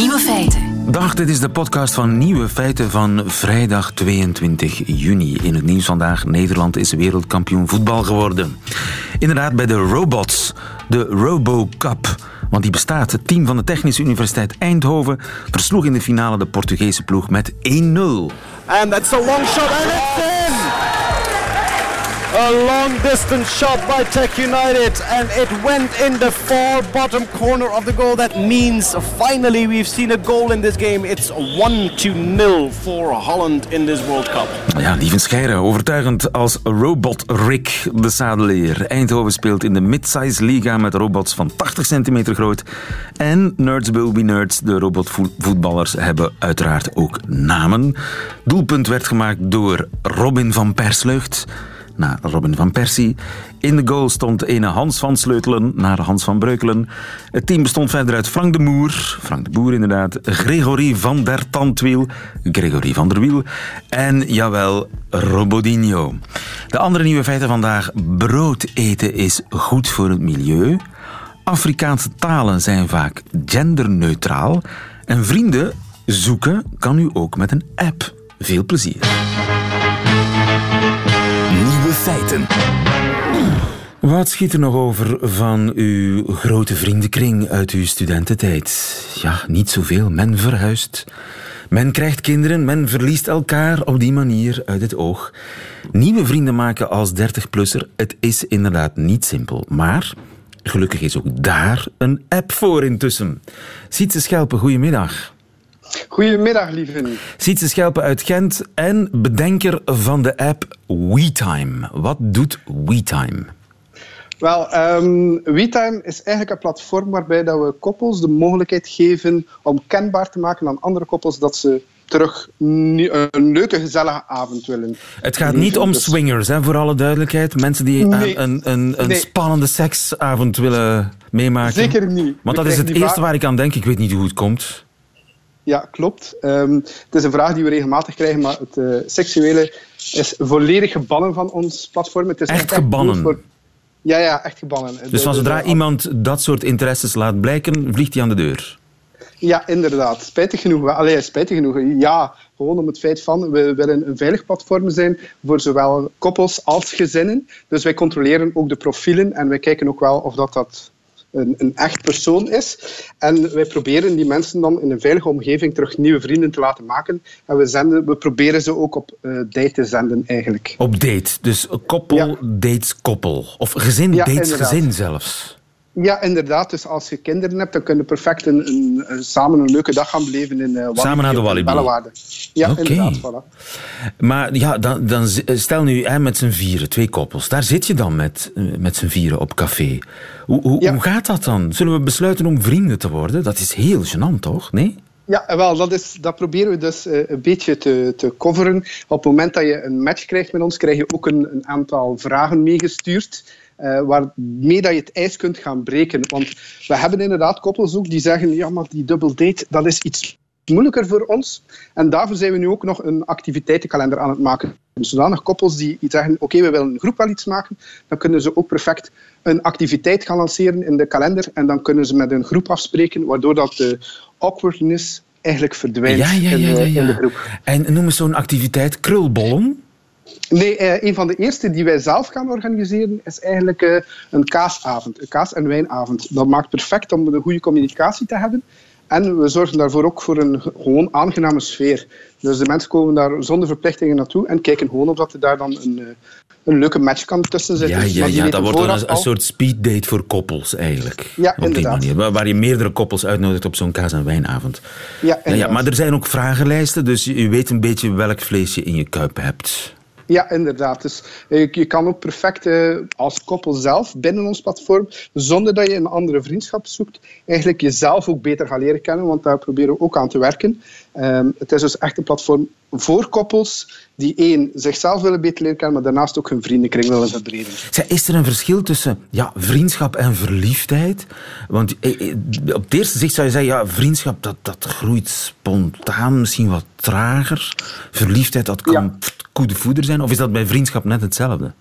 Nieuwe feiten. Dag, dit is de podcast van Nieuwe Feiten van vrijdag 22 juni. In het nieuws vandaag, Nederland is wereldkampioen voetbal geworden. Inderdaad, bij de Robots, de Robo Cup. Want die bestaat. Het team van de Technische Universiteit Eindhoven versloeg in de finale de Portugese ploeg met 1-0. And that's a long shot and it's in! A long distance shot by Tech United and it went in the far bottom corner of the goal. That means finally we've seen a goal in this game. It's 1 to 0 for Holland in this World Cup. Ja, Lieven Scheire, overtuigend als Robot Rick de Sadeleer. Eindhoven speelt in de mid-size liga met robots van 80 centimeter groot. En Nerds Will Be Nerds, de robotvoetballers, hebben uiteraard ook namen. Doelpunt werd gemaakt door Robin van Perslucht naar Robin van Persie. In de goal stond ene Hans van Sleutelen naar Hans van Breukelen. Het team bestond verder uit Frank de Moer, Frank de Boer inderdaad, Gregory van der Tandwiel, Gregory van der Wiel en, jawel, Robodinho. De andere nieuwe feiten vandaag. Brood eten is goed voor het milieu. Afrikaanse talen zijn vaak genderneutraal. En vrienden zoeken kan u ook met een app. Veel plezier. Wat schiet er nog over van uw grote vriendenkring uit uw studententijd? Ja, niet zoveel. Men verhuist. Men krijgt kinderen, men verliest elkaar op die manier uit het oog. Nieuwe vrienden maken als 30-plusser, het is inderdaad niet simpel. Maar gelukkig is ook daar een app voor intussen. Sietse Schelpen, goedemiddag. Goedemiddag, lieve. Sietse Schelpen uit Gent en bedenker van de app WeTime. Wat doet WeTime? Wel, um, WeTime is eigenlijk een platform waarbij dat we koppels de mogelijkheid geven om kenbaar te maken aan andere koppels dat ze terug een leuke, gezellige avond willen. Het gaat niet om dus- swingers, hè, voor alle duidelijkheid. Mensen die een, een, een, een spannende seksavond willen meemaken. Zeker niet. Want dat is het eerste waar ik aan denk. Ik weet niet hoe het komt. Ja, klopt. Um, het is een vraag die we regelmatig krijgen, maar het uh, seksuele is volledig gebannen van ons platform. Het is echt gebannen? Voor... Ja, ja, echt gebannen. Dus van zodra iemand dat soort interesses laat blijken, vliegt hij aan de deur? Ja, inderdaad. Spijtig genoeg. Allee, spijtig genoeg. Ja, gewoon om het feit van, we willen een veilig platform zijn voor zowel koppels als gezinnen. Dus wij controleren ook de profielen en wij kijken ook wel of dat, dat een, een, echt persoon is. En wij proberen die mensen dan in een veilige omgeving terug nieuwe vrienden te laten maken. En we, zenden, we proberen ze ook op uh, date te zenden, eigenlijk. Op date? Dus koppel ja. dates koppel? Of gezin ja, dates inderdaad. gezin zelfs? Ja, inderdaad. Dus als je kinderen hebt, dan kun je perfect een, een, samen een leuke dag gaan beleven in uh, Samen naar de Walibi? Ja, okay. inderdaad. Voilà. Maar ja, dan, dan stel nu hè, met z'n vieren, twee koppels. Daar zit je dan met, met z'n vieren op café. Hoe, hoe, ja. hoe gaat dat dan? Zullen we besluiten om vrienden te worden? Dat is heel gênant, toch? Nee? Ja, wel, dat, is, dat proberen we dus een beetje te, te coveren. Op het moment dat je een match krijgt met ons, krijg je ook een, een aantal vragen meegestuurd. Uh, waarmee dat je het ijs kunt gaan breken. Want we hebben inderdaad koppels ook die zeggen, ja, maar die double date, dat is iets moeilijker voor ons. En daarvoor zijn we nu ook nog een activiteitenkalender aan het maken. Zodanig koppels die zeggen, oké, we willen een groep wel iets maken, dan kunnen ze ook perfect een activiteit gaan lanceren in de kalender en dan kunnen ze met een groep afspreken, waardoor dat de awkwardness eigenlijk verdwijnt ja, ja, ja, in, de, in, de, groep. En noem eens zo'n activiteit krulbollen? Nee, eh, een van de eerste die wij zelf gaan organiseren is eigenlijk eh, een kaasavond, een kaas- en wijnavond. Dat maakt perfect om een goede communicatie te hebben. En we zorgen daarvoor ook voor een gewoon aangename sfeer. Dus de mensen komen daar zonder verplichtingen naartoe en kijken gewoon of dat er daar dan een, eh, een leuke match kan tussen zitten. Ja, ja, ja dat wordt dan een, een soort speeddate voor koppels eigenlijk. Ja, op die manier. Waar je meerdere koppels uitnodigt op zo'n kaas- en wijnavond. Ja, ja, ja, maar er zijn ook vragenlijsten, dus je weet een beetje welk vlees je in je kuip hebt. Ja, inderdaad. Dus je, je kan ook perfect uh, als koppel zelf binnen ons platform, zonder dat je een andere vriendschap zoekt, eigenlijk jezelf ook beter gaan leren kennen, want daar proberen we ook aan te werken. Um, het is dus echt een platform voor koppels die één, zichzelf willen beter leren kennen, maar daarnaast ook hun vriendenkring willen verbreden. Is er een verschil tussen ja, vriendschap en verliefdheid? Want eh, eh, op het eerste zicht zou je zeggen, ja, vriendschap dat, dat groeit spontaan, misschien wat trager. Verliefdheid, dat kan ja. Goede voeder zijn. Of is dat bij vriendschap net hetzelfde?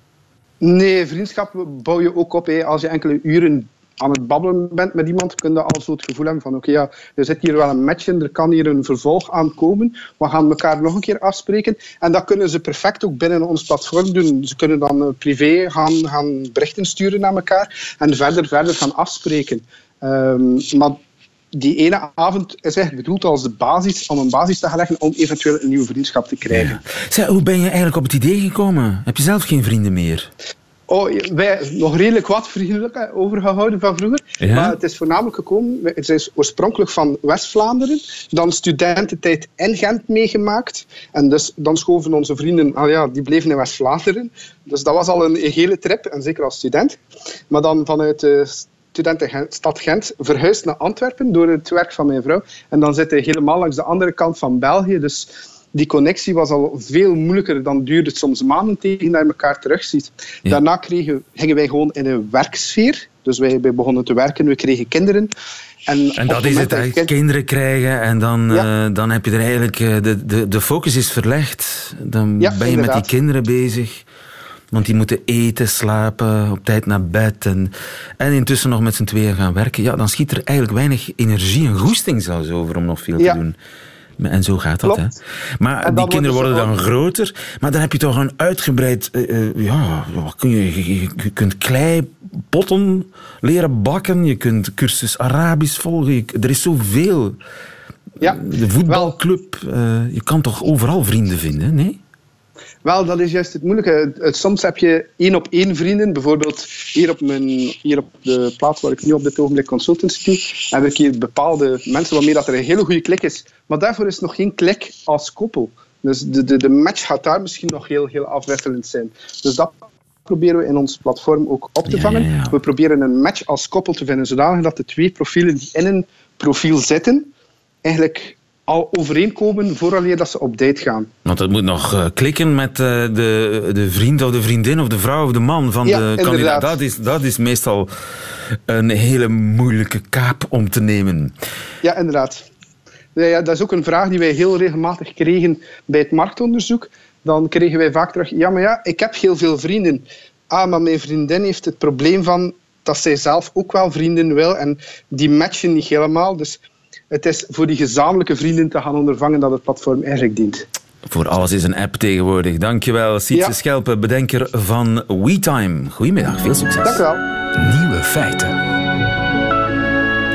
Nee, vriendschap bouw je ook op als je enkele uren aan het babbelen bent met iemand, kun je al zo het gevoel hebben van oké, ja, er zit hier wel een match in, er kan hier een vervolg aan komen. We gaan elkaar nog een keer afspreken. En dat kunnen ze perfect ook binnen ons platform doen. Ze kunnen dan eh, privé gaan, gaan berichten sturen naar elkaar en verder, verder gaan afspreken. Ehm, maar die ene avond is eigenlijk bedoeld als de basis, om een basis te gaan leggen om eventueel een nieuwe vriendschap te krijgen. Zeg, hoe ben je eigenlijk op het idee gekomen? Heb je zelf geen vrienden meer? Oh, wij nog redelijk wat vriendelijk overgehouden van vroeger. Ja? Maar het is voornamelijk gekomen, het is oorspronkelijk van West-Vlaanderen, dan studententijd in Gent meegemaakt. En dus dan schoven onze vrienden, ah ja, die bleven in West-Vlaanderen. Dus dat was al een hele trip, en zeker als student. Maar dan vanuit de studentenstad Gent verhuisd naar Antwerpen door het werk van mijn vrouw. En dan zit hij helemaal langs de andere kant van België. Dus die connectie was al veel moeilijker. Dan duurde het soms maanden tegen dat je elkaar terugziet. Ja. Daarna kregen, gingen wij gewoon in een werksfeer. Dus wij, begonnen te werken, we kregen kinderen. En, En dat is het, kind- kinderen krijgen en dan, Ja. eh, dan heb je er eigenlijk... eh, de, de, de focus is verlegd. Dan Ja, ben je met die kinderen bezig. Want die moeten eten, slapen, op tijd naar bed en, en intussen nog met z'n tweeën gaan werken. Ja, dan schiet er eigenlijk weinig energie en goesting zelfs over om nog veel Ja. te doen. En zo gaat dat, Klopt. hè. Maar die kinderen worden dan groter. Maar dan heb je toch een uitgebreid... eh, eh, ja, wat kun je, je, je- kunt kleipotten leren bakken. Je kunt cursus Arabisch volgen. Je- er is zoveel. Ja, De voetbalclub. eh, je kan toch overal vrienden vinden, nee? Wel, dat is juist het moeilijke. Soms heb je één op één vrienden. Bijvoorbeeld hier op, mijn, hier op de plaats waar ik nu op dit ogenblik consultancy doe, heb ik hier bepaalde mensen waarmee dat er een hele goede klik is. Maar daarvoor is nog geen klik als koppel. Dus de, de, de match gaat daar misschien nog heel, heel afwisselend zijn. Dus dat proberen we in ons platform ook op te Ja, vangen. ja, ja. We proberen een match als koppel te vinden, zodanig dat de twee profielen die in een profiel zitten, eigenlijk al overeenkomen vooraleer dat ze op date gaan. Want het moet nog eh, klikken met eh, de, de vriend of de vriendin of de vrouw of de man van Ja, de kandidaat. inderdaad. Dat is, dat is meestal een hele moeilijke kaap om te nemen. Ja, inderdaad. Ja, ja, dat is ook een vraag die wij heel regelmatig kregen bij het marktonderzoek. Dan kregen wij vaak terug, ja, maar ja, ik heb heel veel vrienden. Ah, maar mijn vriendin heeft het probleem van dat zij zelf ook wel vrienden wil en die matchen niet helemaal. Dus het is voor die gezamenlijke vrienden te gaan ondervangen dat het platform eigenlijk dient. Voor alles is een app tegenwoordig. Dankjewel, Sietse Ja. Schelpen, bedenker van WeTime. Goedemiddag, veel succes. Dank u wel. Nieuwe feiten.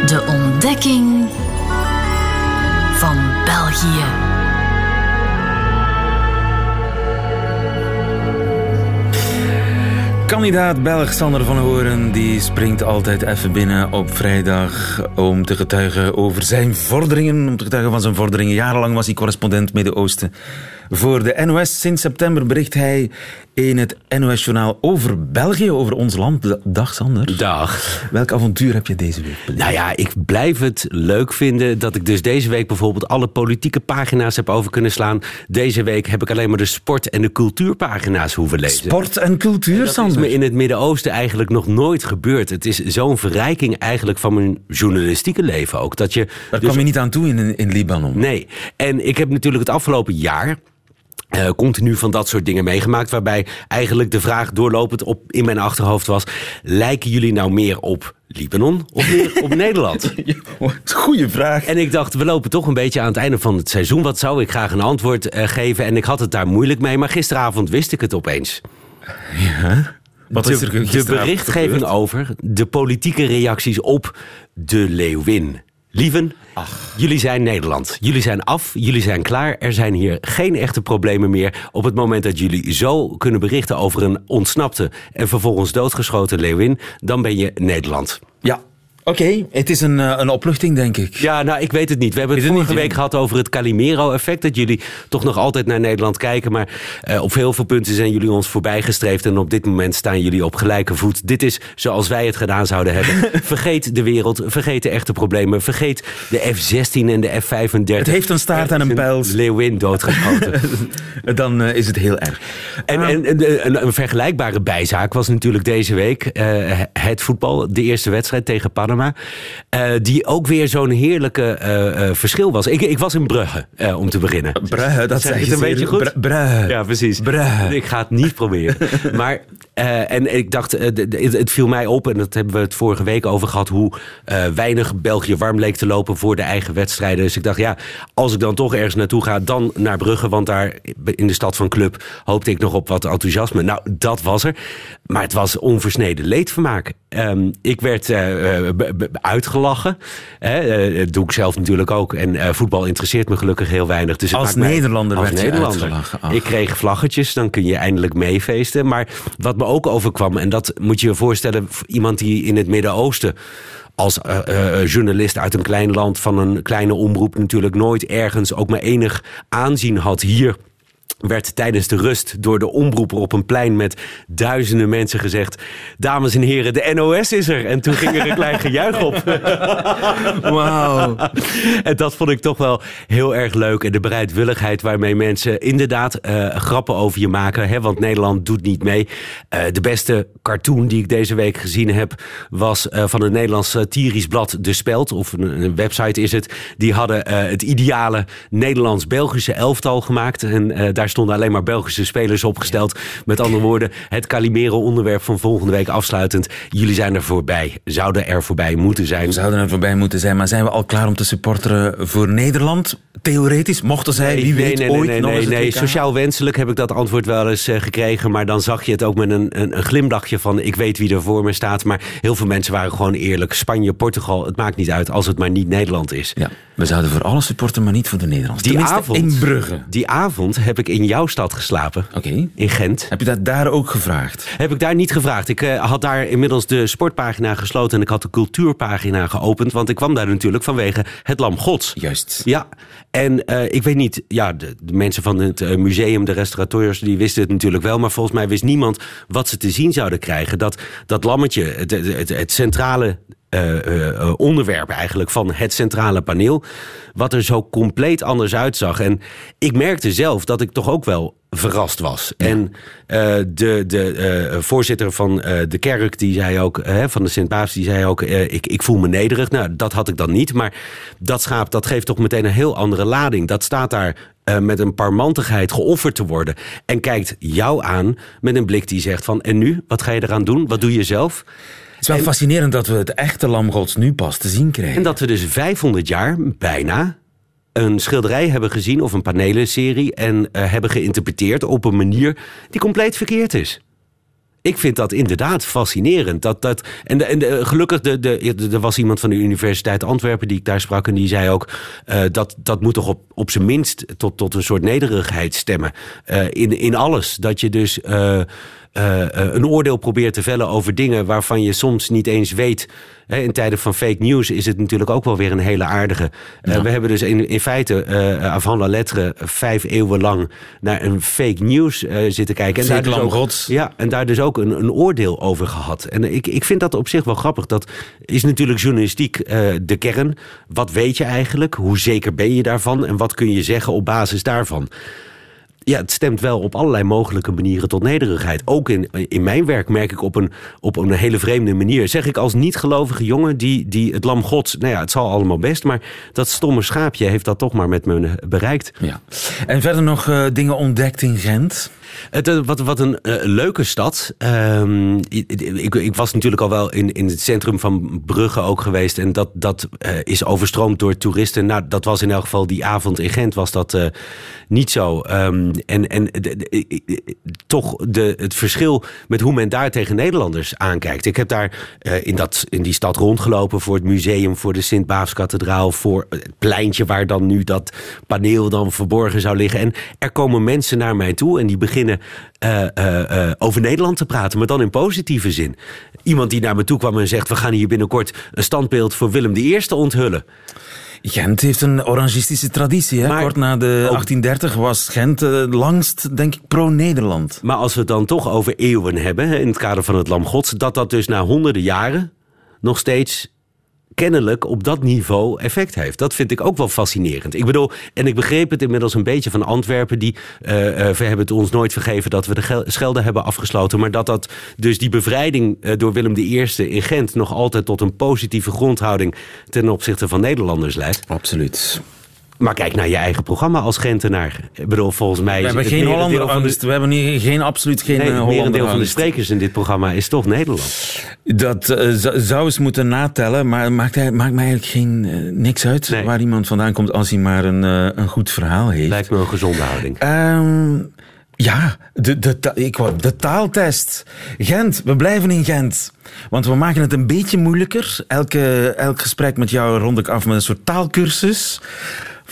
De ontdekking van België. Kandidaat Belg Sander van Horen die springt altijd even binnen op vrijdag om te getuigen over zijn vorderingen. Om te getuigen van zijn vorderingen. Jarenlang was hij correspondent Midden-Oosten voor de NOS. Sinds september bericht hij in het NOS-journaal over België, over ons land. Dag Sander. Dag. Welk avontuur heb je deze week beleefd? Nou ja, ik blijf het leuk vinden dat ik dus deze week bijvoorbeeld alle politieke pagina's heb over kunnen slaan. Deze week heb ik alleen maar de sport- en de cultuurpagina's hoeven lezen. Sport en cultuur, Dat is Sander. me in het Midden-Oosten eigenlijk nog nooit gebeurd. Het is zo'n verrijking eigenlijk van mijn journalistieke leven ook. Dat je Daar dus kwam je niet aan toe in, in Libanon. Nee. En ik heb natuurlijk het afgelopen jaar. Eh, continu van dat soort dingen meegemaakt. Waarbij eigenlijk de vraag doorlopend op in mijn achterhoofd was: lijken jullie nou meer op Libanon of meer op Nederland? Goeie vraag. En ik dacht, we lopen toch een beetje aan het einde van het seizoen. Wat zou ik graag een antwoord eh, geven? En ik had het daar moeilijk mee. Maar gisteravond wist ik het opeens. Wat de, is er de berichtgeving gebeurd? over de politieke reacties op de Leeuwin. Lieven, jullie zijn Nederland. Jullie zijn af, jullie zijn klaar. Er zijn hier geen echte problemen meer. Op het moment dat jullie zo kunnen berichten over een ontsnapte en vervolgens doodgeschoten Leeuwin, dan ben je Nederland. Ja, oké. Het is een, eh, een opluchting, denk ik. Ja, nou, ik weet het niet. We hebben het vorige niet, week ja? gehad over het Calimero-effect. Dat jullie toch nog altijd naar Nederland kijken. Maar eh, op heel veel punten zijn jullie ons voorbijgestreefd. En op dit moment staan jullie op gelijke voet. Dit is zoals wij het gedaan zouden hebben. vergeet de wereld. Vergeet de echte problemen. Vergeet de F-16 en de F-35. Het heeft een staart en een is pijls. Leeuwin doodgeschoten. Dan eh, is het heel erg. En, en, en een, een vergelijkbare bijzaak was natuurlijk deze week eh, het voetbal. De eerste wedstrijd tegen Panama. Eh, die ook weer zo'n heerlijke eh, eh, verschil was. Ik, ik was in Brugge, om te beginnen. Brugge, dat Zeg je het een beetje goed? Br- Brugge. Ja, precies. Brugge. Ik ga het niet proberen. maar en ik dacht, het, viel mij op, en dat hebben we het vorige week over gehad, hoe weinig België warm leek te lopen voor de eigen wedstrijden. Dus ik dacht, ja, als ik dan toch ergens naartoe ga, dan naar Brugge. Want daar in de stad van Club hoopte ik nog op wat enthousiasme. Nou, dat was er. Maar het was onversneden leedvermaak. Ehm, ik werd eh, eh, uitgelachen. Hè, eh, dat doe ik zelf natuurlijk ook. En voetbal interesseert me gelukkig heel weinig. Dus Als mij- Nederlander als werd Nederlander. uitgelachen. Ach. Ik kreeg vlaggetjes, dan kun je eindelijk meefeesten. Maar wat me ook overkwam, en dat moet je je voorstellen... voor iemand die in het Midden-Oosten als journalist uit een klein land... van een kleine omroep natuurlijk nooit ergens ook maar enig aanzien had hier werd tijdens de rust door de omroeper op een plein met duizenden mensen gezegd... dames en heren, de NOS is er. En toen ging er een klein gejuich op. Wauw. En dat vond ik toch wel heel erg leuk. En de bereidwilligheid waarmee mensen inderdaad eh, grappen over je maken. Hè, want Nederland doet niet mee. Eh, de beste cartoon die ik deze week gezien heb... was eh, van het Nederlands satirisch blad De Speld. Of een, een website is het. Die hadden het ideale Nederlands-Belgische elftal gemaakt. En eh, daar stonden alleen maar Belgische spelers opgesteld. Met andere woorden, het Calimero onderwerp van volgende week afsluitend. Jullie zijn er voorbij. Zouden er voorbij moeten zijn. We zouden er voorbij moeten zijn, maar zijn we al klaar om te supporteren voor Nederland? Theoretisch, mochten zij, wie weet, nee, ooit nee, nog nee, eens het nee. WK? Sociaal wenselijk heb ik dat antwoord wel eens eh, gekregen. Maar dan zag je het ook met een, een, een glimlachje van... ik weet wie er voor me staat. Maar heel veel mensen waren gewoon eerlijk. Spanje, Portugal, het maakt niet uit als het maar niet Nederland is. Ja, we zouden voor alles supporten, maar niet voor de Nederlanders. Die Tenminste, avond, in Brugge. Die avond heb ik in jouw stad geslapen. Oké. In Gent. Heb je dat daar ook gevraagd? Heb ik daar niet gevraagd. Ik eh, had daar inmiddels de sportpagina gesloten... en ik had de cultuurpagina geopend. Want ik kwam daar natuurlijk vanwege het Lam Gods. Juist. Ja, en eh, ik weet niet, ja, de, de mensen van het eh, museum, de restaurateurs, die wisten het natuurlijk wel. Maar volgens mij wist niemand wat ze te zien zouden krijgen. Dat, dat lammetje, het, het, het, het centrale onderwerp eigenlijk van het centrale paneel. Wat er zo compleet anders uitzag. En ik merkte zelf dat ik toch ook wel verrast was. En eh, de, de eh, voorzitter van eh, de kerk, die zei ook, eh, van de Sint-Paas, die zei ook, eh, ik, ik voel me nederig. Nou, dat had ik dan niet. Maar dat schaap, dat geeft toch meteen een heel andere lading. Dat staat daar eh, met een parmantigheid geofferd te worden. En kijkt jou aan met een blik die zegt van, en nu? Wat ga je eraan doen? Wat doe je zelf? Het is wel fascinerend dat we het echte lam gods nu pas te zien krijgen. En dat we dus 500 jaar, bijna, een schilderij hebben gezien of een panelenserie en eh, hebben geïnterpreteerd op een manier die compleet verkeerd is. Ik vind dat inderdaad fascinerend. Dat, dat, en de, en de, gelukkig, de, de, er was iemand van de Universiteit Antwerpen die ik daar sprak. En die zei ook uh, dat dat moet toch op, op zijn minst tot, tot een soort nederigheid stemmen. Uh, in, in alles. Dat je dus. Uh, uh, een oordeel probeert te vellen over dingen waarvan je soms niet eens weet. Hè, in tijden van fake news is het natuurlijk ook wel weer een hele aardige. Ja. Uh, we hebben dus in, in feite uh, avant la lettre vijf eeuwen lang naar een fake news zitten kijken. En daar, dus ook, ja, en daar dus ook een, een oordeel over gehad. En ik, ik vind dat op zich wel grappig. Dat is natuurlijk journalistiek de kern. Wat weet je eigenlijk? Hoe zeker ben je daarvan? En wat kun je zeggen op basis daarvan? Ja, het stemt wel op allerlei mogelijke manieren tot nederigheid. Ook in, in mijn werk merk ik op een, op een hele vreemde manier. Zeg ik als niet-gelovige jongen die, die het lam gods... Nou ja, het zal allemaal best, maar dat stomme schaapje heeft dat toch maar met me bereikt. Ja. En verder nog uh, dingen ontdekt in Gent? Uh, wat, wat een uh, leuke stad. Um, ik, ik, was natuurlijk al wel in, in het centrum van Brugge ook geweest. En dat, dat uh, is overstroomd door toeristen. Nou, dat was in elk geval die avond in Gent was dat niet zo. Um, en en toch de, het verschil met hoe men daar tegen Nederlanders aankijkt. Ik heb daar in, dat, in die stad rondgelopen voor het museum, voor de Sint-Baafskathedraal, voor het pleintje waar dan nu dat paneel dan verborgen zou liggen. En er komen mensen naar mij toe en die beginnen uh, uh, over Nederland te praten, maar dan in positieve zin. Iemand die naar me toe kwam en zegt: We gaan hier binnenkort een standbeeld voor Willem I onthullen. Gent heeft een orangistische traditie. Hè? Maar, Kort na de 1830 was Gent uh, langst, denk ik, pro-Nederland. Maar als we het dan toch over eeuwen hebben, in het kader van het Lam Gods, dat dat dus na honderden jaren nog steeds kennelijk op dat niveau effect heeft. Dat vind ik ook wel fascinerend. Ik bedoel, en ik begreep het inmiddels een beetje van Antwerpen. Die uh, we hebben het ons nooit vergeven dat we de Schelde hebben afgesloten. Maar dat dat dus die bevrijding uh, door Willem I in Gent nog altijd tot een positieve grondhouding ten opzichte van Nederlanders leidt. Absoluut. Maar kijk naar je eigen programma als Gentenaar. Ik bedoel, volgens mij... We hebben geen Hollander van de, angst. We hebben hier geen, absoluut geen nee, eh, het Hollander merendeel van de sprekers in dit programma is toch Nederland. Dat eh, zou eens moeten natellen, maar het maakt, hij- maakt mij eigenlijk geen, eh, niks uit Nee. waar iemand vandaan komt als hij maar een, een goed verhaal heeft. Lijkt me een gezonde houding. Ehm, ja, de, de, ta- ik wou, de taaltest. Gent, we blijven in Gent. Want we maken het een beetje moeilijker. Elke, elk gesprek met jou rond ik af met een soort taalkursus.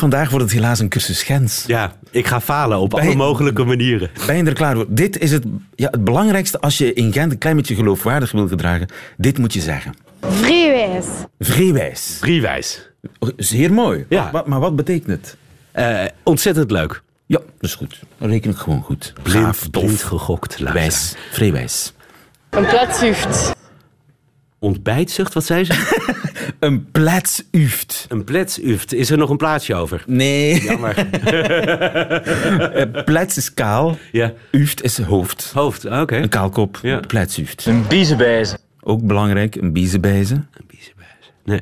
Vandaag wordt het helaas een cursus Gent. Ja, ik ga falen op alle mogelijke manieren. Ben je er klaar voor? Dit is het, ja, het belangrijkste als je in Gent een klein beetje geloofwaardig wil gedragen. Dit moet je zeggen. Vrijwijs. Vrijwijs. Driewijs. Zeer mooi. Ja. Wat- maar wat betekent het? Eh, ontzettend leuk. Ja, dat is goed. Dan reken ik gewoon goed. Blind, Gaaf, blind gegokt. wijs. Vrijwijs. Een platzucht. Ontbijtzucht, wat zei ze? Een pletsuft. een pletsuft. Is er nog een plaatsje over? Nee. Jammer. Plets is kaal. ja. Uft is hoofd. Hoofd, ah, oké. Een kaalkop. Ja. Pletsuft. Een biezenbijze. Ook belangrijk. Een biezenbijze. Nee,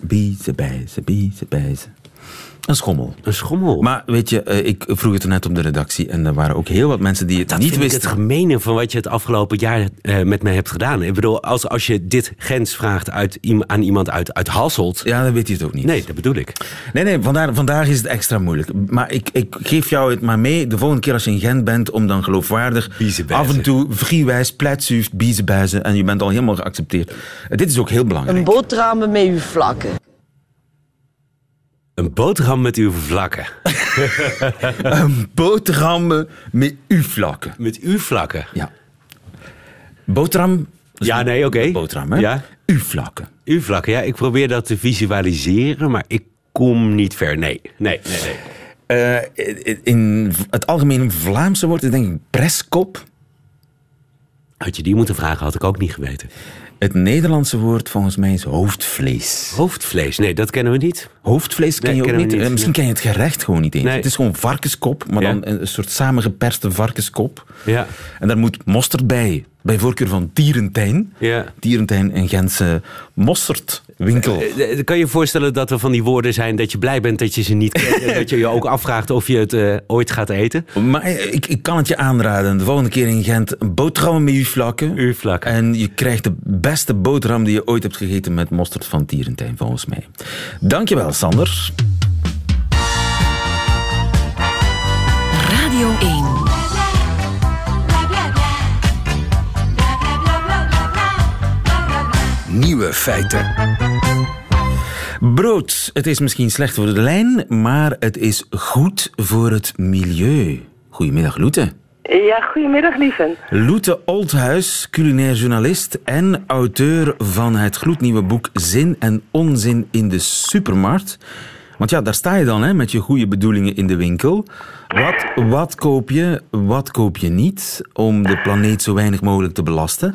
Biezenbijze, biezenbijze. Een schommel. een schommel. Maar weet je, eh, ik vroeg het er net op de redactie en er waren ook heel wat mensen die het dat niet vind ik wisten. het gemene van wat je het afgelopen jaar eh, met mij hebt gedaan. Ik bedoel, als, als je dit Gens vraagt uit, aan iemand uit, uit Hasselt... Ja, dan weet je het ook niet. Nee, dat bedoel ik. Nee, nee, vandaar, vandaag is het extra moeilijk. Maar ik, ik geef jou het maar mee, de volgende keer als je in Gent bent, om dan geloofwaardig Biezenbijzen. af en toe vriewijs, pletsuft, biezenbijzen en je bent al helemaal geaccepteerd. Dit is ook heel belangrijk. Een boterham met uw vlakken. Een boterham met uw vlakken. Een boterham met uw vlakken. Met uw vlakken. Ja. Boterham. Ja, nee, oké. Boterham, hè? Ja. Uw vlakken. Uw vlakken, ja. Ik probeer dat te visualiseren, maar ik kom niet ver. Nee, nee, nee. nee. Eh, in het algemeen Vlaamse woord is denk ik preskop. Had je die moeten vragen, had ik ook niet geweten. Het Nederlandse woord volgens mij is hoofdvlees. Hoofdvlees, nee, dat kennen we niet. Hoofdvlees ken Nee, je ook niet. Eh, Misschien ken je het gerecht gewoon niet eens. Nee. Het is gewoon varkenskop, maar Ja. dan een soort samengeperste varkenskop. Ja. En daar moet mosterd bij. Bij voorkeur van Tierentijn. Ja. Tierentijn, een Gentse mosterdwinkel. Eh, eh, Kan je je voorstellen dat er van die woorden zijn dat je blij bent dat je ze niet kent en dat je je ook afvraagt of je het eh, ooit gaat eten? Maar eh, ik, ik kan het je aanraden. De volgende keer in Gent een boterham met uw vlakken. Uw vlakken. En je krijgt de beste boterham die je ooit hebt gegeten met mosterd van Tierentijn, volgens mij. Dankjewel, Sander. Radio 1. Nieuwe feiten. Brood. Het is misschien slecht voor de lijn, maar het is goed voor het milieu. Goedemiddag, Loete. Ja, goedemiddag, lieven. Loete Oldhuis, culinair journalist en auteur van het gloednieuwe boek Zin en Onzin in de Supermarkt. Want ja, daar sta je dan hè, met je goede bedoelingen in de winkel. Wat, wat koop je, wat koop je niet, om de planeet zo weinig mogelijk te belasten.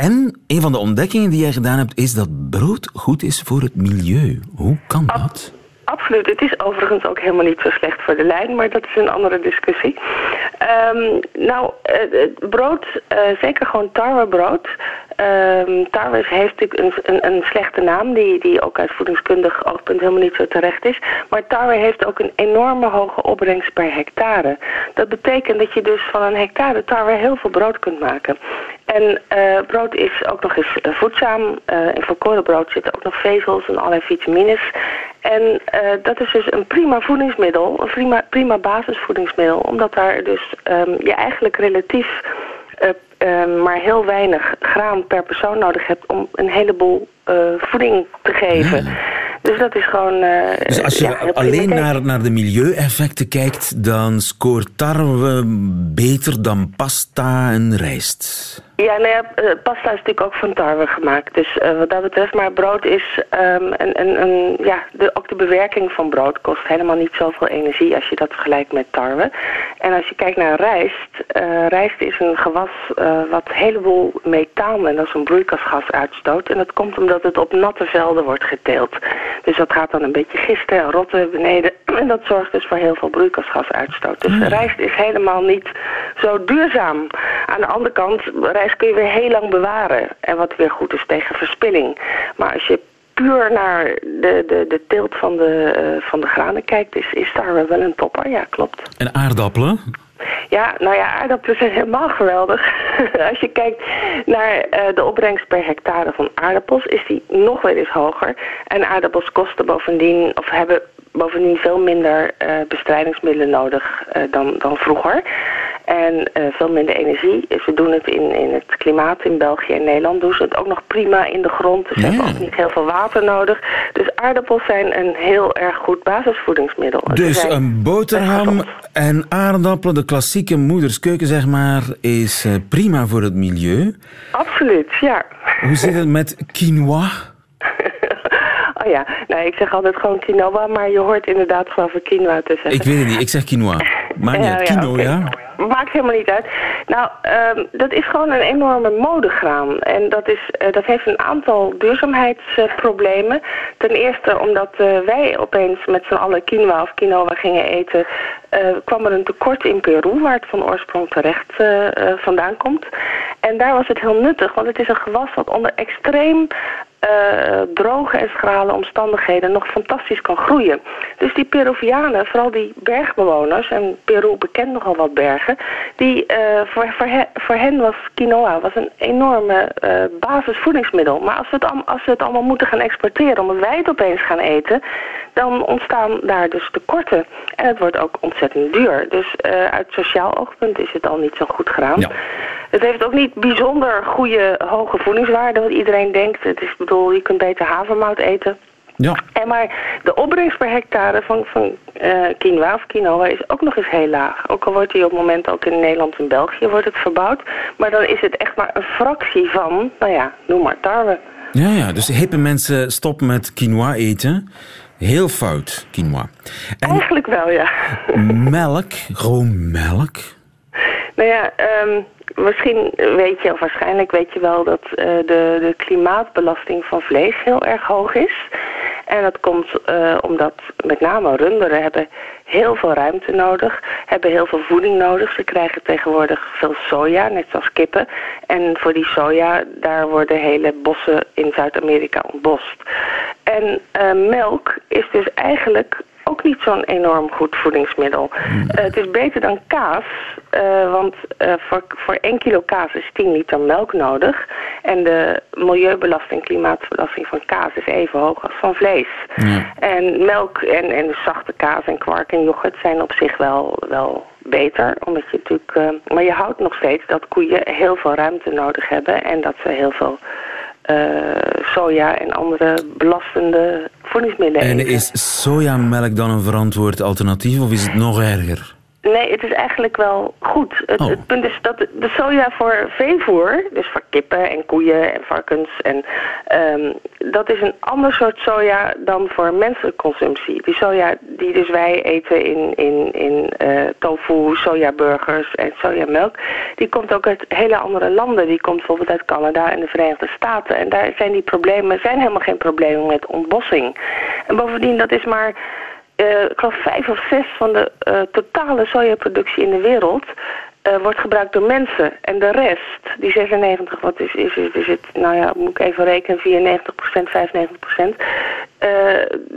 En een van de ontdekkingen die jij gedaan hebt, is dat brood goed is voor het milieu. Hoe kan dat? Absoluut. Het is overigens ook helemaal niet zo slecht voor de lijn, maar dat is een andere discussie. Ehm, nou, eh, het brood, eh, zeker gewoon tarwebrood. Ehm tarwe heeft natuurlijk een, een, een slechte naam, die, die ook uit voedingskundig oogpunt helemaal niet zo terecht is. Maar tarwe heeft ook een enorme hoge opbrengst per hectare. Dat betekent dat je dus van een hectare tarwe heel veel brood kunt maken. En eh, brood is ook nog eens eh, voedzaam. Eh in volkoren brood zitten ook nog vezels en allerlei vitamines. En dat is dus een prima voedingsmiddel, een prima, prima basisvoedingsmiddel. Omdat daar dus ehm, je eigenlijk relatief eh, eh, maar heel weinig graan per persoon nodig hebt om een heleboel eh, voeding te geven. Dus dat is gewoon... eh, Dus als je ja, alleen naar, naar de milieueffecten kijkt, dan scoort tarwe beter dan pasta en rijst. Ja, nou ja, eh, pasta is natuurlijk ook van tarwe gemaakt. Dus eh, wat dat betreft, maar brood is... ehm een, een, een, ja, de, ook de bewerking van brood kost helemaal niet zoveel energie... als je dat vergelijkt met tarwe. En als je kijkt naar rijst... eh, rijst is een gewas wat een heleboel methaan... en dat is een broeikasgas uitstoot. En dat komt omdat het op natte velden wordt geteeld. Dus dat gaat dan een beetje gisten en rotten beneden. En dat zorgt dus voor heel veel broeikasgasuitstoot. Dus rijst is helemaal niet zo duurzaam. Aan de andere kant, rijst kun je weer heel lang bewaren. En wat weer goed is tegen verspilling. Maar als je puur naar de, de, de teelt van de, eh, van de granen kijkt, is, is tarwe wel een topper. Ja, klopt. En aardappelen? Ja, nou ja, aardappelen zijn helemaal geweldig. Als je kijkt naar eh, de opbrengst per hectare van aardappels, is die nog wel eens hoger. En aardappels kosten bovendien, of hebben bovendien veel minder eh, bestrijdingsmiddelen nodig dan, dan vroeger. En eh, veel minder energie. Ze doen het in, in het klimaat in België en Nederland. Doen ze het ook nog prima in de grond. Dus ze hebben ook niet heel veel water nodig. Dus aardappels zijn een heel erg goed basisvoedingsmiddel. Dus een boterham en aardappelen, de klassieke moederskeuken zeg maar, is eh, prima voor het milieu. Absoluut, ja. Hoe zit het met quinoa? Oh ja, nou ik zeg altijd gewoon quinoa, maar je hoort inderdaad geloof ik quinoa te zeggen. Ik weet het niet, ik zeg quinoa. Maar niet, Ja, ja, quinoa. Maakt helemaal niet uit. Nou, ehm, dat is gewoon een enorme modegraan. En dat, is, eh, dat heeft een aantal duurzaamheidsproblemen. Ten eerste omdat eh, wij opeens met z'n allen quinoa of quinoa gingen eten... eh, kwam er een tekort in Peru, waar het van oorsprong terecht vandaan komt. En daar was het heel nuttig, want het is een gewas dat onder extreem eh, droge en schrale omstandigheden nog fantastisch kan groeien. Dus die Peruvianen, vooral die bergbewoners, en Peru bekent nogal wat bergen, die, eh, voor, voor, voor hen was quinoa was een enorme eh, basisvoedingsmiddel. Maar als we, het, al- als we het allemaal moeten gaan exporteren, omdat wij het opeens gaan eten, dan ontstaan daar dus tekorten. En het wordt ook ontzettend duur. Dus eh, uit sociaal oogpunt is het al niet zo goed gedaan. Ja. Het heeft ook niet bijzonder goede hoge voedingswaarde, wat iedereen denkt. Het is, bedoel, je kunt beter havermout eten. Ja. En maar de opbrengst per hectare van, van eh, quinoa of quinoa is ook nog eens heel laag. Ook al wordt die op het moment ook in Nederland en België wordt het verbouwd. Maar dan is het echt maar een fractie van, nou ja, noem maar tarwe. Ja, ja, dus hippe mensen stoppen met quinoa eten. Heel fout, quinoa. En Eigenlijk wel, ja. melk, gewoon melk. Nou ja, ehm, misschien weet je, of waarschijnlijk weet je wel dat eh, de, de klimaatbelasting van vlees heel erg hoog is. En dat komt eh, omdat met name runderen hebben heel veel ruimte nodig, hebben heel veel voeding nodig. Ze krijgen tegenwoordig veel soja, net zoals kippen. En voor die soja, daar worden hele bossen in Zuid-Amerika ontbost. En eh, melk is dus eigenlijk ook niet zo'n enorm goed voedingsmiddel. Eh, het is beter dan kaas, eh, want eh, voor, voor 1 kilo kaas is 10 liter melk nodig. En de milieubelasting, klimaatbelasting van kaas is even hoog als van vlees. En melk en, en zachte kaas en kwark en yoghurt zijn op zich wel, wel beter. Omdat je natuurlijk, maar je houdt nog steeds dat koeien heel veel ruimte nodig hebben en dat ze heel veel soja en andere belastende voedingsmiddelen En eten. is sojamelk dan een verantwoord alternatief of is het nog erger? Nee, het is eigenlijk wel goed. Het, Oh. het punt is dat de, de soja voor veevoer, dus voor kippen en koeien en varkens, en, ehm, dat is een ander soort soja dan voor menselijke consumptie. Die soja die dus wij eten in, in, in eh, tofu, sojaburgers en sojamelk, die komt ook uit hele andere landen. Die komt bijvoorbeeld uit Canada en de Verenigde Staten. En daar zijn die problemen, zijn helemaal geen problemen met ontbossing. En bovendien, dat is maar eh, ik geloof vijf of zes van de eh, totale sojaproductie in de wereld eh, wordt gebruikt door mensen. En de rest, die 96, wat is, is, is, het, nou ja, moet ik even rekenen, 94% 95%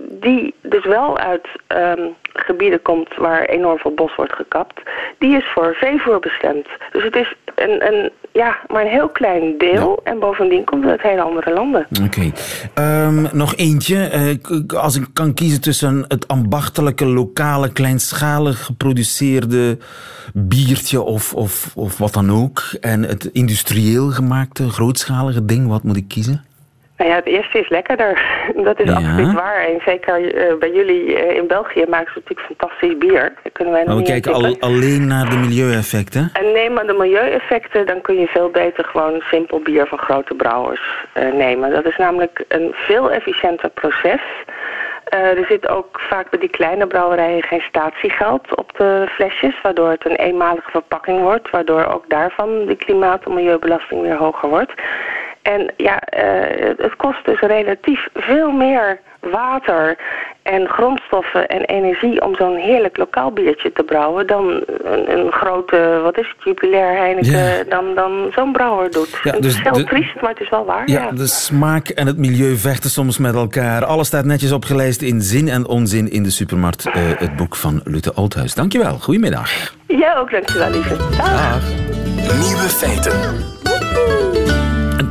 die dus wel uit ehm, gebieden komt waar enorm veel bos wordt gekapt, die is voor veevoer bestemd. Dus het is een, een, ja, maar een heel klein deel en bovendien komt het uit hele andere landen. Oké. Ehm, nog eentje. Eh, als ik kan kiezen tussen het ambachtelijke, lokale, kleinschalig geproduceerde biertje of, of, of wat dan ook, en het industrieel gemaakte, grootschalige ding, wat moet ik kiezen? Nou ja, het eerste is lekkerder. Dat is Ja. absoluut waar. En zeker eh, bij jullie eh, in België maken ze natuurlijk fantastisch bier. Daar kunnen wij nog Maar we kijken al, alleen naar de milieueffecten. En neem aan de milieueffecten, dan kun je veel beter gewoon simpel bier van grote brouwers eh, nemen. Dat is namelijk een veel efficiënter proces. Er zit ook vaak bij die kleine brouwerijen geen statiegeld op de flesjes, waardoor het een eenmalige verpakking wordt, waardoor ook daarvan de klimaat- en milieubelasting weer hoger wordt. En ja, eh, het- het kost dus relatief veel meer water en grondstoffen en energie om zo'n heerlijk lokaal biertje te brouwen dan een, een grote, wat is het, jubilair Heineken, Ja. dan, dan zo'n brouwer doet. Ja, het dus is heel de- triest, maar het is wel waar. Ja, Ja, de smaak en het milieu vechten soms met elkaar. Alles staat netjes opgelijst in zin en onzin in de supermarkt. eh, het boek van Lute Oldhuis. Dankjewel. Goedemiddag. Jij ook, dankjewel, lieve. Dag. Nieuwe feiten.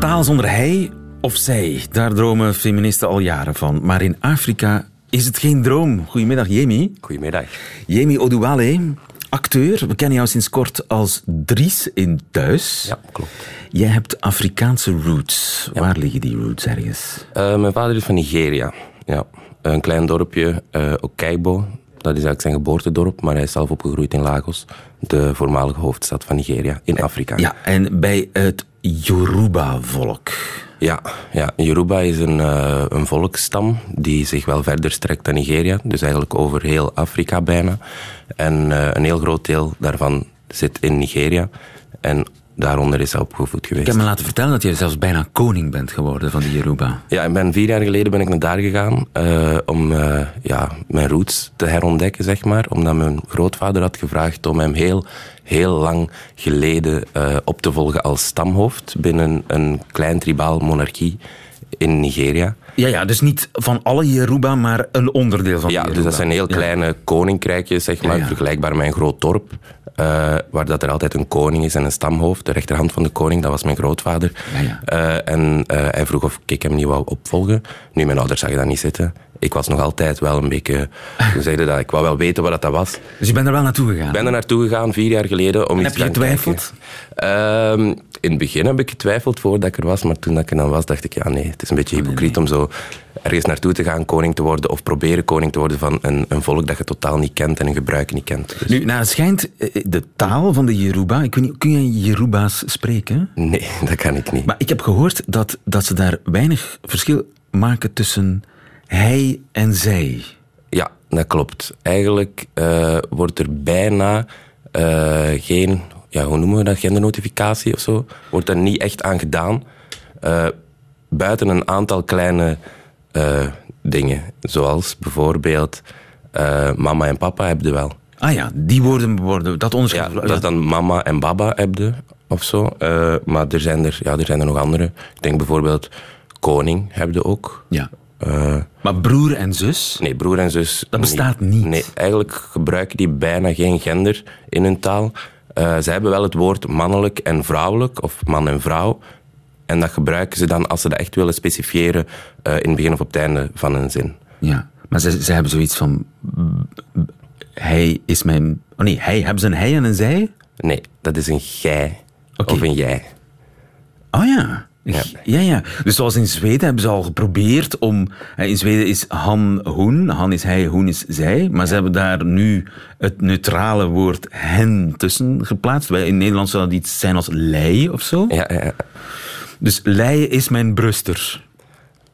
Taal zonder hij of zij, daar dromen feministen al jaren van. Maar in Afrika is het geen droom. Goedemiddag, Jemi. Goedemiddag. Jemi Oduwale, acteur. We kennen jou sinds kort als Dries in Thuis. Ja, klopt. Jij hebt Afrikaanse roots. Waar liggen die roots ergens? Eh, mijn vader is van Nigeria. Ja. Een klein dorpje, eh Okaibo. Dat is eigenlijk zijn geboortedorp, maar hij is zelf opgegroeid in Lagos, de voormalige hoofdstad van Nigeria, in Afrika. Ja, en bij het Yoruba-volk. Ja, ja. Yoruba is een, eh, een volksstam die zich wel verder strekt dan Nigeria. Dus eigenlijk over heel Afrika bijna. En eh, een heel groot deel daarvan zit in Nigeria. En daaronder is hij opgevoed geweest. Ik heb me laten vertellen dat je zelfs bijna koning bent geworden van de Yoruba. Ja, ik ben vier jaar geleden ben ik naar daar gegaan eh, om eh, ja, mijn roots te herontdekken, zeg maar. Omdat mijn grootvader had gevraagd om hem heel, heel lang geleden eh, op te volgen als stamhoofd binnen een klein tribaal monarchie in Nigeria. Ja, ja, dus niet van alle Yoruba, maar een onderdeel van Ja, de dus dat zijn heel Ja. kleine koninkrijkjes, zeg maar, Ja, ja. vergelijkbaar met een groot dorp. Eh, waar dat er altijd een koning is en een stamhoofd. De rechterhand van de koning, dat was mijn grootvader. Ja, ja. Eh, en eh, hij vroeg of ik hem niet wou opvolgen. Nu, mijn ouders zagen dat niet zitten. Ik was nog altijd wel een beetje... Ze zeiden dat ik wou wel weten wat dat was. Dus je bent er wel naartoe gegaan? Ik ben er naartoe gegaan, vier jaar geleden, om En iets heb je getwijfeld? In het begin heb ik getwijfeld voordat ik er was, maar toen dat ik er dan was, dacht ik, ja nee, het is een beetje hypocriet om zo ergens naartoe te gaan, koning te worden, of proberen koning te worden van een, een volk dat je totaal niet kent en een gebruik niet kent. Dus, Nu, nou, het schijnt, eh, de taal van de Yoruba... Ik weet niet, kun je Yoruba's spreken? nee, dat kan ik niet. Maar ik heb gehoord dat, dat ze daar weinig verschil maken tussen hij en zij. Ja, dat klopt. Eigenlijk eh, wordt er bijna eh, geen, ja, hoe noemen we dat, gendernotificatie of zo, wordt er niet echt aan gedaan. Eh, buiten een aantal kleine eh, dingen, zoals bijvoorbeeld eh, mama en papa hebben wel. Ah ja, die woorden worden... Dat onderscheid... Ja, dat is dan mama en baba hebben of zo. Maar er zijn er, ja, er zijn er nog andere. Ik denk bijvoorbeeld koning hebben ook. Ja. Maar broer en zus? Nee, broer en zus. Dat bestaat niet. Nee, eigenlijk gebruiken die bijna geen gender in hun taal. Eh ze hebben wel het woord mannelijk en vrouwelijk, of man en vrouw. En dat gebruiken ze dan als ze dat echt willen specifiëren eh, in het begin of op het einde van een zin. Ja, maar ze, ze hebben zoiets van... Hij is mijn... Oh nee, hij. Hebben ze een hij en een zij? Nee, dat is een gij of een jij. Oh ja. Ja. ja, ja. Dus zoals in Zweden hebben ze al geprobeerd om... In Zweden is han, hoen. Han is hij, hoen is zij. Maar ze hebben daar nu het neutrale woord hen tussen geplaatst. Wij in Nederland zou dat iets zijn als lei of zo. Ja, ja. Dus lei is mijn bruster.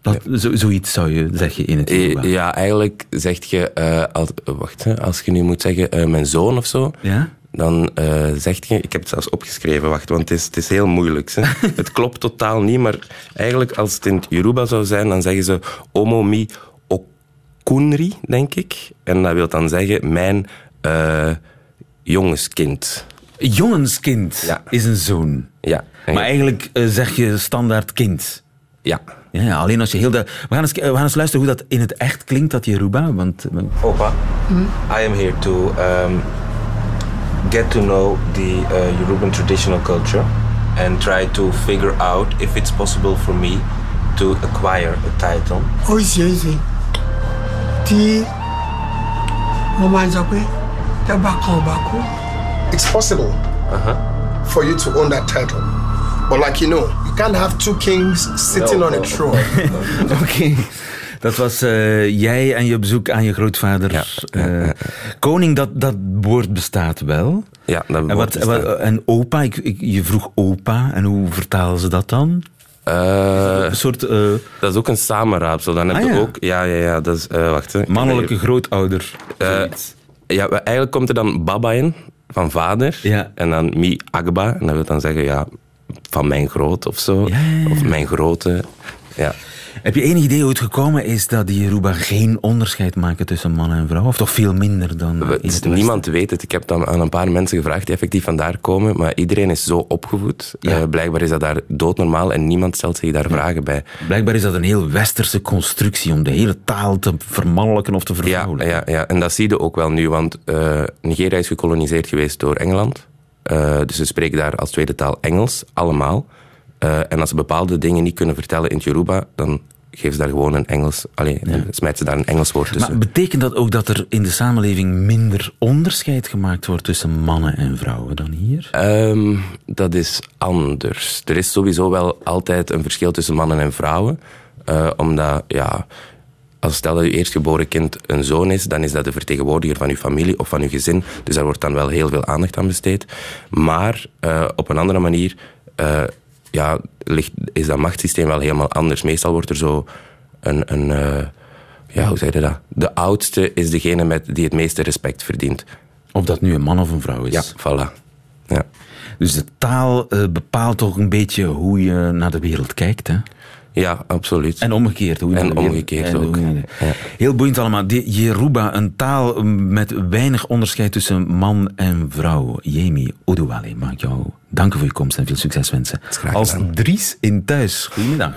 Dat, zo, zoiets zou je zeggen in het. Eh, Ja, eigenlijk zeg je, eh, als, wacht, als je nu moet zeggen eh, mijn zoon of zo, Ja? Dan eh zeg je, ik heb het zelfs opgeschreven, wacht, want het is, het is heel moeilijk. Hè. het klopt totaal niet, maar eigenlijk als het in het Yoruba zou zijn, dan zeggen ze Omo mi okunri, denk ik. En dat wil dan zeggen mijn eh, jongenskind. Jongenskind Ja. is een zoon. Ja. Maar eigenlijk eh, zeg je standaard kind. Ja. Ja, alleen als je heel de... We gaan, eens, we gaan eens luisteren hoe dat in het echt klinkt, dat Yoruba. Want, Opa, I am here to um, get to know the uh, Yoruban traditional culture and try to figure out if it's possible for me to acquire a title. ó ṣeé ṣe tí wọ́n máa ń sọ pé tẹ́gbà kan ò bá kú It's possible for you to own that title. But like you know, you can't have two kings sitting No, on a throne. Oké. Dat was eh, jij en je bezoek aan je grootvader. eh, koning, dat, dat woord bestaat wel. Ja, dat En, woord wat, bestaat. wat- en opa, ik, ik- je vroeg opa. En hoe vertalen ze dat dan? Eh, Een soort dat is ook een samenraapsel. Dan heb Ah, je ja. ook... Ja, ja, ja. Dat is... eh, wacht, hè. Mannelijke grootouder. Ja, eigenlijk komt er dan baba in, van vader. Ja. En dan mi agba. En dat wil dan zeggen, ja, van mijn groot of zo. Ja. Of mijn grote. Ja. Heb je enig idee hoe het gekomen is dat die Yoruba geen onderscheid maken tussen man en vrouw? Of toch veel minder dan We- in het niemand weet het. Ik heb dan aan een paar mensen gevraagd die effectief vandaar komen, maar iedereen is zo opgevoed. Eh, blijkbaar is dat daar doodnormaal en niemand stelt zich daar vragen bij. Blijkbaar is dat een heel westerse constructie om de hele taal te vermannelijken of te Ja, vervrouwelijken. ja, ja, en dat zie je ook wel nu, want eh, Nigeria is gekoloniseerd geweest door Engeland. Eh, dus ze spreken daar als tweede taal Engels, allemaal. Eh, en als ze bepaalde dingen niet kunnen vertellen in het Yoruba, dan geven ze daar gewoon een Engels... Allee, dan smijten ze daar een Engels woord tussen. Maar betekent dat ook dat er in de samenleving minder onderscheid gemaakt wordt tussen mannen en vrouwen dan hier? Ehm, dat is anders. Er is sowieso wel altijd een verschil tussen mannen en vrouwen. Eh, omdat, ja, als stel dat je eerstgeboren kind een zoon is, dan is dat de vertegenwoordiger van je familie of van je gezin. Dus daar wordt dan wel heel veel aandacht aan besteed. Maar eh, op een andere manier ja, ligt, is dat machtssysteem wel helemaal anders. Meestal wordt er zo een... een eh, ja, hoe zeg je dat? De oudste is degene met, die het meeste respect verdient. Of dat nu een man of een vrouw is? Ja, voilà. Ja. Dus de taal eh, bepaalt toch een beetje hoe je naar de wereld kijkt, hè? Ja, absoluut. En omgekeerd. Hoe je En omgekeerd en ook. je Heel boeiend allemaal. De Yoruba, een taal met weinig onderscheid tussen man en vrouw. Jemi Oduwale, mag ik jou danken voor je komst en veel succes wensen. Als Dries in thuis. Goedemiddag.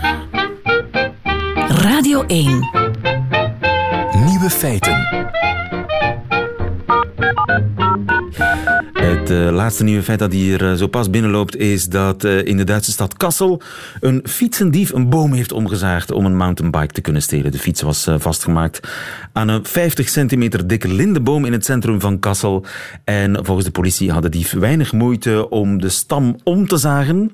Radio 1. Nieuwe feiten. Het eh, laatste nieuwe feit dat hier eh, zo pas binnenloopt is dat eh, in de Duitse stad Kassel een fietsendief een boom heeft omgezaagd om een mountainbike te kunnen stelen. De fiets was vastgemaakt aan een 50 centimeter dikke lindeboom in het centrum van Kassel. En volgens de politie had de dief weinig moeite om de stam om te zagen.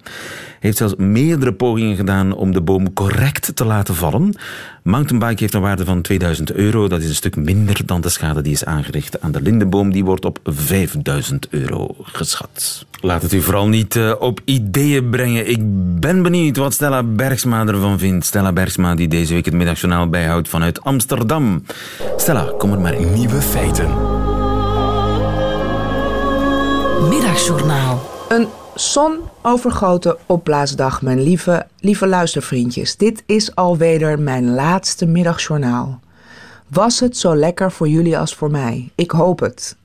Heeft zelfs meerdere pogingen gedaan om de boom correct te laten vallen. Mountainbike heeft een waarde van 2000 euro. Dat is een stuk minder dan de schade die is aangericht aan de lindeboom. Die wordt op 5000 euro geschat. Laat het u vooral niet eh, op ideeën brengen. Ik ben benieuwd wat Stella Bergsma ervan vindt. Stella Bergsma die deze week het middagjournaal bijhoudt vanuit Amsterdam. Stella, kom er maar in. Nieuwe feiten. Middagjournaal. Een zonovergoten opblaasdag, mijn lieve, lieve luistervriendjes. Dit is alweder mijn laatste middagjournaal. Was het zo lekker voor jullie als voor mij? Ik hoop het.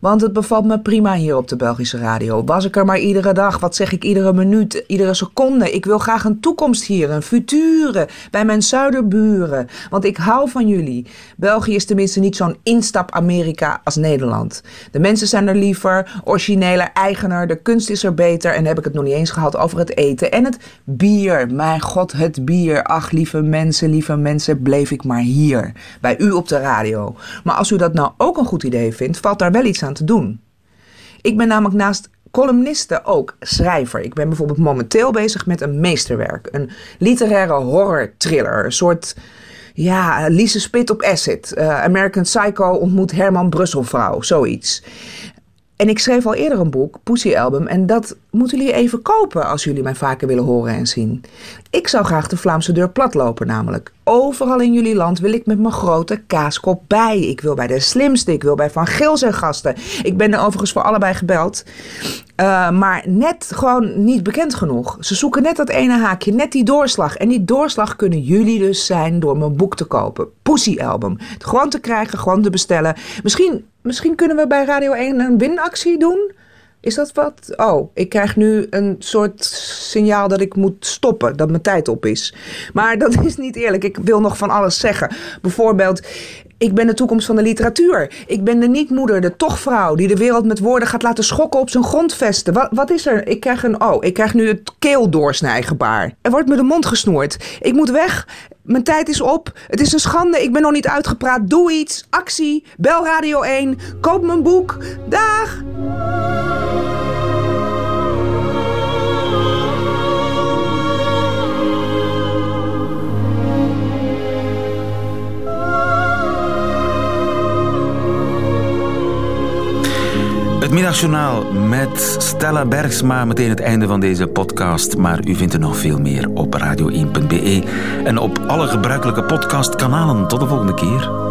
Want het bevalt me prima hier op de Belgische radio. Was ik er maar iedere dag, wat zeg ik, iedere minuut, iedere seconde. Ik wil graag een toekomst hier, een future, bij mijn zuiderburen. Want ik hou van jullie. België is tenminste niet zo'n instap-Amerika als Nederland. De mensen zijn er liever, origineler, eigener, de kunst is er beter. En heb ik het nog niet eens gehad over het eten. En het bier, mijn god, het bier. Ach, lieve mensen, lieve mensen, bleef ik maar hier. Bij u op de radio. Maar als u dat nou ook een goed idee vindt, valt daar wel iets aan te doen. Ik ben namelijk naast columniste ook schrijver. Ik ben bijvoorbeeld momenteel bezig met een meesterwerk. Een literaire horror thriller. Een soort, ja, Lise Spit op acid. Eh, American Psycho ontmoet Herman Brusselvrouw. Zoiets. En ik schreef al eerder een boek, Pussy Album, en dat moeten jullie even kopen als jullie mij vaker willen horen en zien. Ik zou graag de Vlaamse deur platlopen namelijk. Overal in jullie land wil ik met mijn grote kaaskop bij. Ik wil bij de slimste, ik wil bij Van Geel zijn gasten. Ik ben er overigens voor allebei gebeld. Uh, maar net gewoon niet bekend genoeg. Ze zoeken net dat ene haakje, net die doorslag. En die doorslag kunnen jullie dus zijn door mijn boek te kopen. Pussy Album. Gewoon te krijgen, gewoon te bestellen. Misschien, misschien kunnen we bij Radio 1 een winactie doen. Is dat wat? Oh, ik krijg nu een soort signaal dat ik moet stoppen, dat mijn tijd op is. Maar dat is niet eerlijk. Ik wil nog van alles zeggen. Bijvoorbeeld, ik ben de toekomst van de literatuur. Ik ben de niet-moeder, de toch-vrouw, die de wereld met woorden gaat laten schokken op zijn grondvesten. Wat, wat is er? Ik krijg een. Oh, ik krijg nu het keeldoorsnijgebaar. Er wordt me de mond gesnoerd. Ik moet weg. Mijn tijd is op. Het is een schande. Ik ben nog niet uitgepraat. Doe iets. Actie. Bel Radio 1. Koop mijn boek. Dag. Het middagjournaal met Stella Bergsma. Meteen het einde van deze podcast. Maar u vindt er nog veel meer op radio1.be en op alle gebruikelijke podcastkanalen. Tot de volgende keer.